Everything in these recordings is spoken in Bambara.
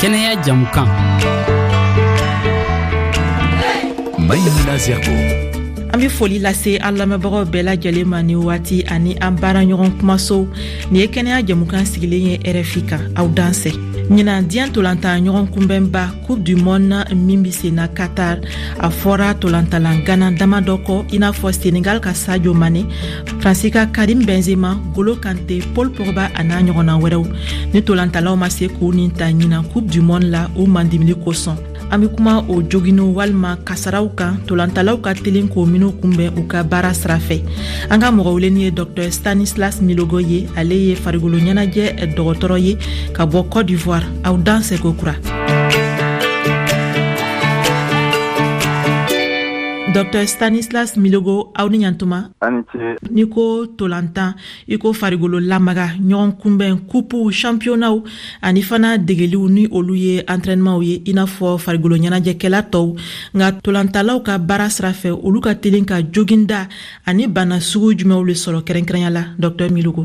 kɛnɛya jamukan mayimuna zɛrbo an be foli lase an lamɛnbagaw bɛɛ lajɛlen ma ni waati ani an baara ɲɔgɔn kumaso nin ye kɛnɛya jamukan sigilen ye rfi kan aw dansɛ ɲinan diɲɛ tolantan ɲɔgɔn kunbɛnba coupe du monde na min be senna katar a fɔra tolantalan gana dama dɔ kɔ i n'a fɔ senegal ka sajo mane faransiika karim bɛnzema golo kante paul pogba a n'a ɲɔgɔnna wɛrɛw ni tolantalaw ma se k'u nin ta ɲinan coupe du monde la u mandimili kosɔn an be kuma o joginiw walima kasaraw kan tolantalaw ka telin k'o minw kunbɛn u ka baara sira fɛ an ka mɔgɔ weleni ye dɔktɔr stanislas milogo ye ale ye farigolo ɲɛnajɛ dɔgɔtɔrɔ ye ka bɔ cote d'ivoire aw dan seko kura Dr Stanislas Milogo aw ni ɲantuma. A ni ce. N'i ko tolantan, i ko farigolo lamaga, ɲɔgɔn kunbɛn, kupuw, championnats ani fana degeliw ni olu ye entraînements ye i n'a fɔ farigolo ɲɛnajɛkɛla tɔw. Nka tolantalaw ka baara sira fɛ, olu ka telin ka joginda ani bana sugu jumɛnw le sɔrɔ kɛrɛnkɛrɛnya la Dr Milogo?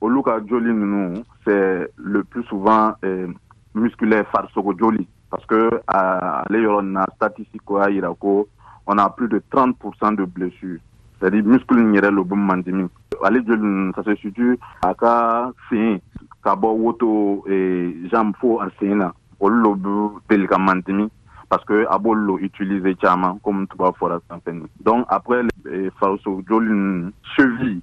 olu ka joli ninnu c'est le plus souvent eh, musculaire farisogo joli parce que euh, ale yɔrɔ nin na statistique y'a yira ko on a plus de 30% de blessures c'est à dire muscle nin yɛrɛ lo bɛ mandimi ale joli ninnu ça se situe a ka sen ka bɔ woto eh, jambe fo a sen na olu lo bɛ deli ka mandimi parce que a b'olu lo utiliser caman comme tubabu fɔra sanfɛ donc après eh, farisogo joli ninnu cheville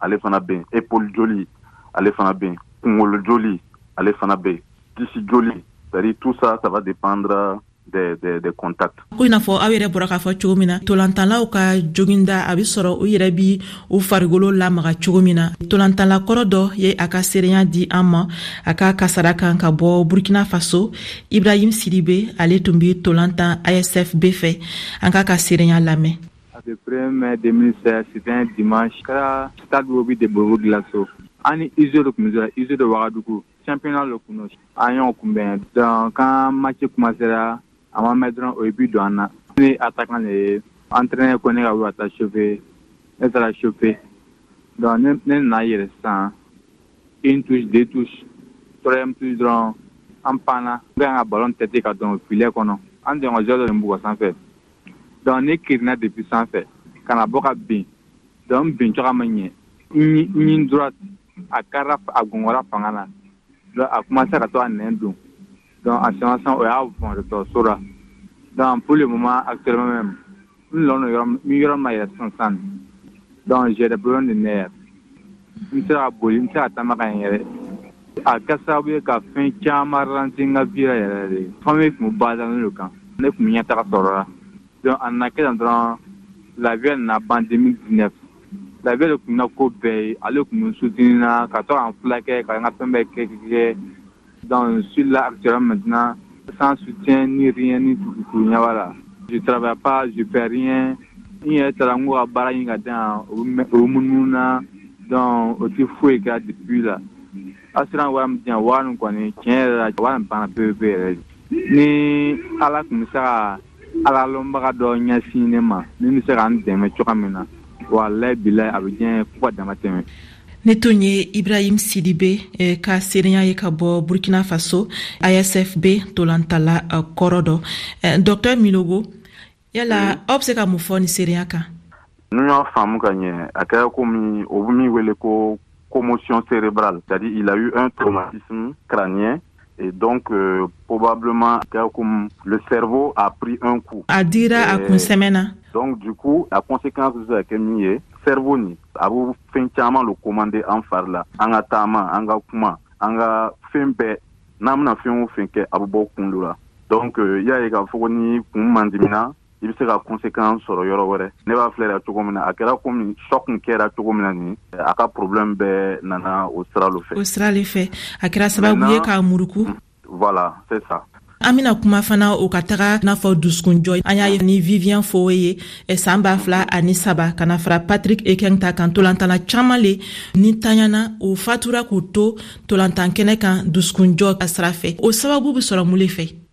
ale fana bɛ yen epoli joli ale fana bɛ yen kunkolo joli ale fana bɛ yen disi joli sari tusa saba de pandra de, de, de contact. Ko in n'a fɔ aw yɛrɛ bɔra k'a fɔ cogo min na tolantalaw ka joginda a bɛ sɔrɔ u yɛrɛ bi u farikolo lamaga cogo min na tolantala kɔrɔ dɔ ye a ka seereya di an ma a ka kasara kan ka bɔ burkina faso ibrahim sidibe ale tun bɛ tolantan asfb fɛ an k'a ka seereya lamɛn A bɛ pereme demi fɛ si di ma si ta duuru bɛ de bolo dilan so an ni izo de tun jɔ izo de wagadugu cɛpina de tun an y'o kunbɛn dan ka mati kuma sera a ma mɛ dɔrɔn o ye bi don an na ne a ta kan de an tɛnɛn kɔn ne ka bɛ taa sufɛ e taara sufɛ dɔnku ne na yɛrɛ san e tu de tu dɔrɔn dɔrɔn an pan bɛ ka balo tɛ ka dɔn fili kɔnɔ an jɔ dɔ nin b sanfɛ dɔnku ne kirinna de bi sanfɛ ka na bɔ ka bin dɔn bin cogoya ma ɲɛ ɲin dɔrɔn a kɛra a gɔnkɔrɔ fanga na dɔn a kuma se ka to a nɛn don dɔn a sɛsan o y'a vɔntɔ so la dɔn p mu ma a terimɛ n yɔrɔ ma yɛrɛ sansan dɔn zɛrɛ bulon de ne yɛrɛ N tɛ se ka boli, n tɛ se ka taama ka ɲɛ yɛrɛ. A kɛra sababu ye ka fɛn caman ralentir n ka vie la yɛrɛ yɛrɛ de. Famille tun basé len don o kan. Ne tun ɲɛtaga sɔrɔ la. Donc a nana kɛ tan dɔrɔn, la vie nana ban 2019. La vie de tun ye n ka ko bɛɛ ye. Ale de tun bɛ n soutenir n na, ka to ka n fulakɛ, ka n ka fɛn bɛɛ kɛ. Dans celui-là actuellement maintenant, sans soutien ni rien ni tukutukuɲaba la. Je travaille pas, je fais rien. N yɛrɛ taara n ko ka baara ɲini ka di yan o o munumunu na donc o tɛ foyi kɛ depuis la assurance wari min di yan wari nin kɔni tiɲɛ yɛrɛ la wari nin banna pewu pewu yɛrɛ de ni Ala tun bɛ se ka ala lɔnbaga dɔ ɲɛsin ne ma min bɛ se ka n dɛmɛ cogoya min na walayi bilayi a bɛ diɲɛ ye fo ka dama tɛmɛ ne ton ye ibrahim sidibe eh, ka seereya ye ka bɔ burkina faso asf be tolantala eh, kɔrɔ dɔ eh, dɔktɛr milogo yala aw be se ka mun fɔ ni seereya kan n'u y'a faamu ka ɲɛ a kɛra komi o min wele ko commotion cérébrale c'est à dire il a eu un traumatisme crânien Et donc, euh, probablement, le cerveau a pris un coup. A dira à hein. Donc, du coup, la conséquence de ça, c'est cerveau ni a bɛ fɛn caman le commander en fari la an ka taama an ka kuma an ka fɛn bɛɛ n'an bɛna fɛn o fɛn kɛ a bɛ bɔ kun la donc euh, y'a ye k'a fɔ ko ni kun man dimina i bɛ se ka conséquent sɔrɔ yɔrɔ wɛrɛ ne b'a filɛ cogo min na a kɛra komi choc kɛra cogo min na nin a ka problème bɛɛ nana o siralo fɛ o sirale fɛ a kɛra sababu ye k'a muruku voilà c'est ça an bena kuma fana o ka taga n'a fɔ dusukunjɔ an y'a ye ni vivian foe ye eh, saan b'a fila ani saba ka na fara patrik ekeng ta kan tolantana caaman le ni tanyana o fatura k'u to tolantan kɛnɛ kan dusukunjɔ ka sira fɛ o sababu be sɔrɔ mule fɛ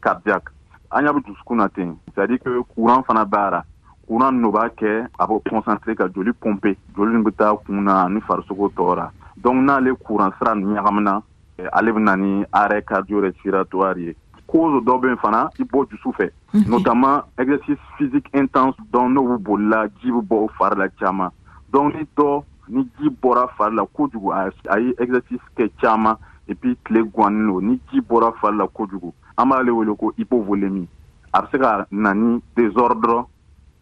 cardiaque an y'a dusukun na ten c'est à dire que courant fana b'a ra courant no b'a kɛ a b'o concentré ka joli pompe joli nin bɛ taa kun na ni farisogo tɔɔra donc n'ale courant sira nin ɲagamina eh, ale bɛ na ni arrêt cardio-respiratoire ye cause dɔ bɛ fana i bɔ dusu fɛ mhm. notamment exercice physique intense donc n'o bɛ bolila ji bɛ bɔ o fari la caman donc ni dɔ ni ji bɔra fari la kojugu a ye exercice kɛ caman et puis tile gwannen don ni ji bɔra fari la kojugu an b'ale wele ko hypovolemie a bɛ se ka na ni désordre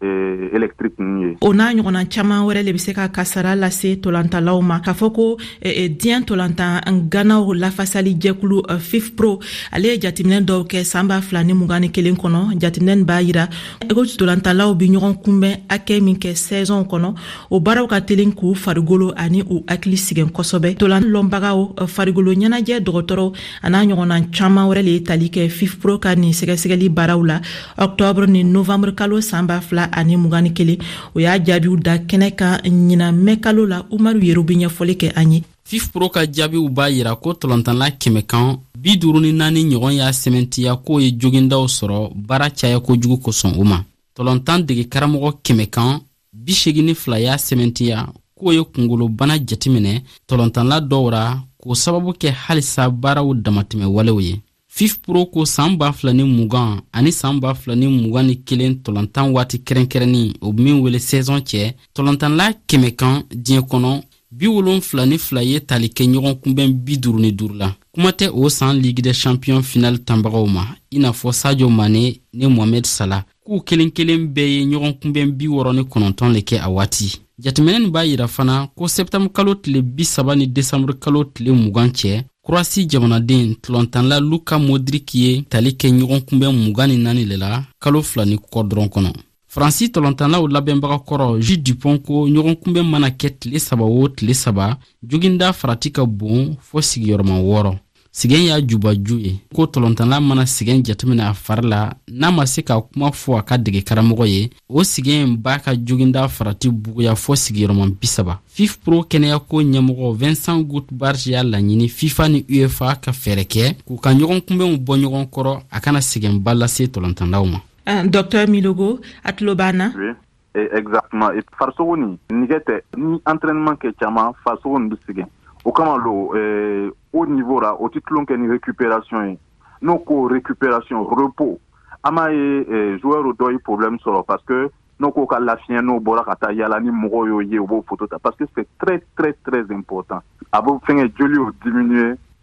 Eh, électrique ninnu ye o n'a ɲɔgɔnna caman wɛrɛ le bɛ se ka kasara lase tolantalaw ma k'a fɔ ko eh, eh, diɲɛ tolantan ganaw lafasali jɛkulu fifpro ale ye jateminɛ dɔw kɛ saan b'a fila ni mugan ni kelen kɔnɔ jateminɛ nin b'a yira ko tolantalaw be ɲɔgɔn kunbɛn hakɛ min kɛ sɛzɔnw kɔnɔ o baaraw ka telin k'u farigolo ani u hakili sigɛn kosɛbɛ tolan lɔnbagaw eh, farigolo ɲɛnajɛ dɔgɔtɔrɔw an'a ɲɔgɔnna caaman wɛrɛ le ye tali kɛ fifpro ka nin sɛgɛsɛgɛli baaraw la ɔktɔbr ni novanbr kalo saan b'a fila ani mugan ni kelen o y'a jaabiw da kɛnɛ kan ɲinan mɛ kalo la umaru yeru be ɲɛfɔli kɛ an ye fifpro ka jaabiw b'a yira ko tɔlɔntanla kɛmɛ kan bi duuru ni naani ɲɔgɔn y'a sɛmɛntiya k'o ye jogindaw sɔrɔ baara caya kojugu kosɔn o ma tɔlɔntan dege karamɔgɔ kɛmɛ kan bi segin ni fila y'a sɛmɛntiya k'o ye kungolobana jatiminɛ tɔlɔntanla dɔw ra k'o sababu kɛ halisa baaraw damatɛmɛ walew ye fifpro ko saan b'a fila ni mugan ani saan b'a fila ni mugan ni kelen tɔlɔntan waati kɛrɛnkɛrɛnni o min wele sɛzɔn cɛ tɔlɔntanla kɛmɛ kan diɲɛ kɔnɔ bi wolonfila ni fila ye tali kɛ ɲɔgɔn kunbɛn bi duuru ni duuru la kuma tɛ o saan ligue de champion final tanbagaw ma i n'a fɔ sajo mane ni mohamed sala k'u kelen kelen bɛɛ ye ɲɔgɔn kunbɛn bi wɔɔrɔ ni kɔnɔntɔn de kɛ a waati jateminɛ nin b'a yira fana ko sɛptanburu kalo tile bisaba ni desanburu kalo tile mugan cɛ kurasi jamanaden tɔlɔntanla luka modrik ye tali kɛ ɲɔgɔn kunbɛn mugan ni naani le la kalo fila ni kɔ dɔrɔn kɔnɔ faransi tɔlɔntanlaw labɛnbaga kɔrɔ ju dupɔn ko ɲɔgɔn kunbɛn mana kɛ tile saba o tile saba joginda farati ka bon fɔɔ sigiyɔrɔma wɔɔrɔ sigɛn y'a jubaju ye ko tɔlɔntanla mana sigɛn jateminɛ a fari la n'a ma se ka kuma fɔ a ka dege karamɔgɔ ye o sigɛn b'a ka joginda farati buguya fɔ sigiyɔrɔma bisaba fifpro kɛnɛyako ɲɛmɔgɔ vincent gutbarg y'a laɲini fifa ni uefa ka fɛɛrɛ kɛ k'u ka ɲɔgɔn kunbɛnw bɔ ɲɔgɔn kɔrɔ a kana sigɛnba lase tɔlɔntanlaw ma ah, dɔktɔr milogo a tulo b'an na Ezsatuma fariso nin nɛgɛge tɛ ni an tɛ ɲuman kɛ caman fariso bɛ sigi o kama don o nin fɔra o tɛ tulon kɛ nine kupererasiyɔn ye n'o ko kupererasiyɔn oropo an m'a ye zowaro dɔ ye porobilɛ sɔrɔ pa que n'o k'o ka lafifiɲɛ n'o bɔra ka taa yaala ni mɔgɔ y'o ye o b'o ptota pa que tɛp tan a b'o fɛn joliw di ye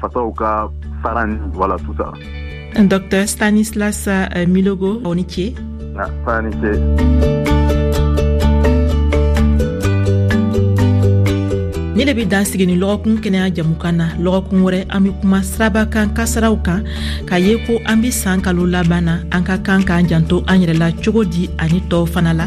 fasaw ka fara ni wala tusa dr stanislas eh, milogo aw ni ce aw ni ce ne de bɛ dan sigi ni lɔgɔkun kɛnɛya jamukan na lɔgɔkun wɛrɛ an bɛ kuma siraba kan kasaraw kan k'a ye ko an bɛ san kalo laban na an ka kan k'an janto an yɛrɛ la cogo di ani tɔw fana la